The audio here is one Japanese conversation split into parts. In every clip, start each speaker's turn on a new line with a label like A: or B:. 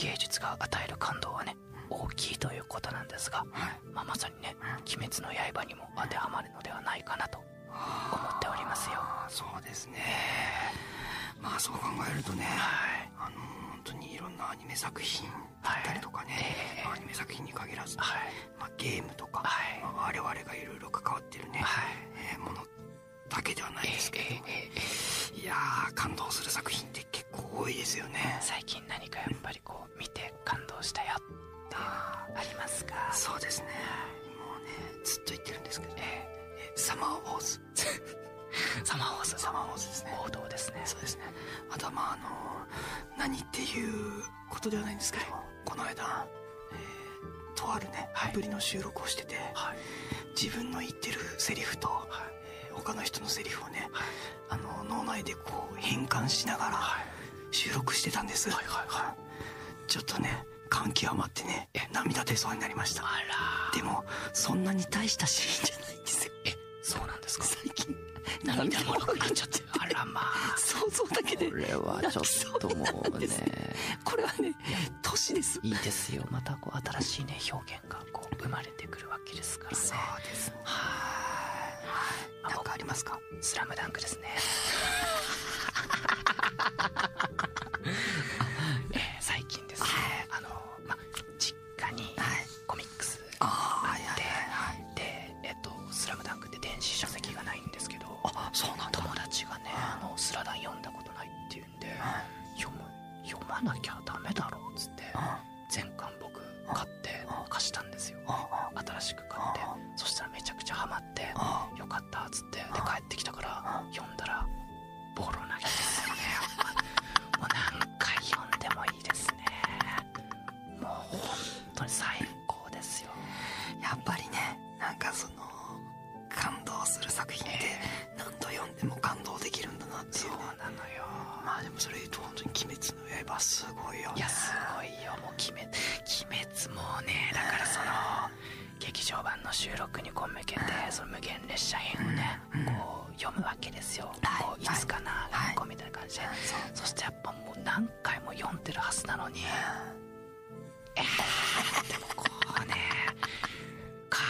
A: 芸術が与える感動はね大きいということなんですが、
B: はい。
A: まあ、まさにね「鬼滅の刃」にも当てはまるのではないかなと思っておりますよ。
B: そうですね。まあそう考えるとね、
A: はい。
B: あの本当にいろんなアニメ作品だったりとかね、
A: ええ
B: まあアニメ作品に限らず、
A: はい。
B: まあ、ゲームとか、
A: はい。
B: まあ我々がいろいろ関わってるね、
A: はい。
B: えーものだけではないですけれども、
A: ええ。ええ。
B: いやー感動する作品って結構多いですよね。
A: 最近か。
B: そうですね。もうねずっと言ってるんですけど。ね、
A: え。
B: えサマーウォーズ。
A: え サマーウォーズ。
B: サマーウォーズですね。
A: 王道ですね。
B: そうですね。あとはまああの何っていうことではないんですけどこの間、えーとあるね
A: はい。
B: アプリの収録をしてて、
A: はい。
B: 自分の言ってるセリフと、
A: はい。
B: えー他の人のセリフをね
A: はい。
B: あの脳内でこう変換しながら
A: はい。
B: 収録してたんです、
A: はいはいは
B: ちょっとね感極まってね涙出そうになりました。
A: あら。
B: でもそんなに大したシーンじゃないんですよ。
A: えそうなんですか？
B: 最近。
A: 涙もろくなっちゃって。あらまあ。
B: 想像だけで
C: これはちょっともうね。
B: これはね年です。
A: いいですよ。またこう新しいね表現がこう生まれてくるわけですからね。
B: そうです
A: はい。
B: なんかありますか？
A: スラムダンクですね まなきゃダメだろうっつって全巻僕買って貸したんですよ。
B: あ
A: 新しく買って。そしたらめちゃくちゃハマって
B: あ
A: よかったっつってで帰ってきたから読んだらボロ泣きですよね。もう何回読んでもいいですね。もう本当に最高ですよ。
B: やっぱりねなんかその感動する作品って何度読んでも感動できるんだなってい
A: そうう
B: ね
A: なのよ。
B: まあでもそれ言うと本当に「鬼滅の刃」すごいよね。
A: いやすごいよ。もう鬼滅鬼滅もねだからその劇場版の収録にこう向けてその無限列車編をねこう読むわけですよ。
B: はい
A: こういつかな
B: はい。
A: こうみたいな感じで。そしてやっぱもう何回も読んでるはずなのにえーでもこうねか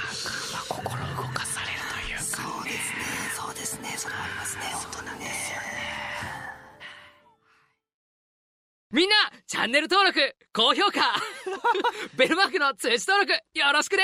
A: まあ心動かされるというか
B: そうですね。そうですね。それはありますね。本当にね
D: みんな、チャンネル登録、高評価、ベルマークの通知登録、よろしくね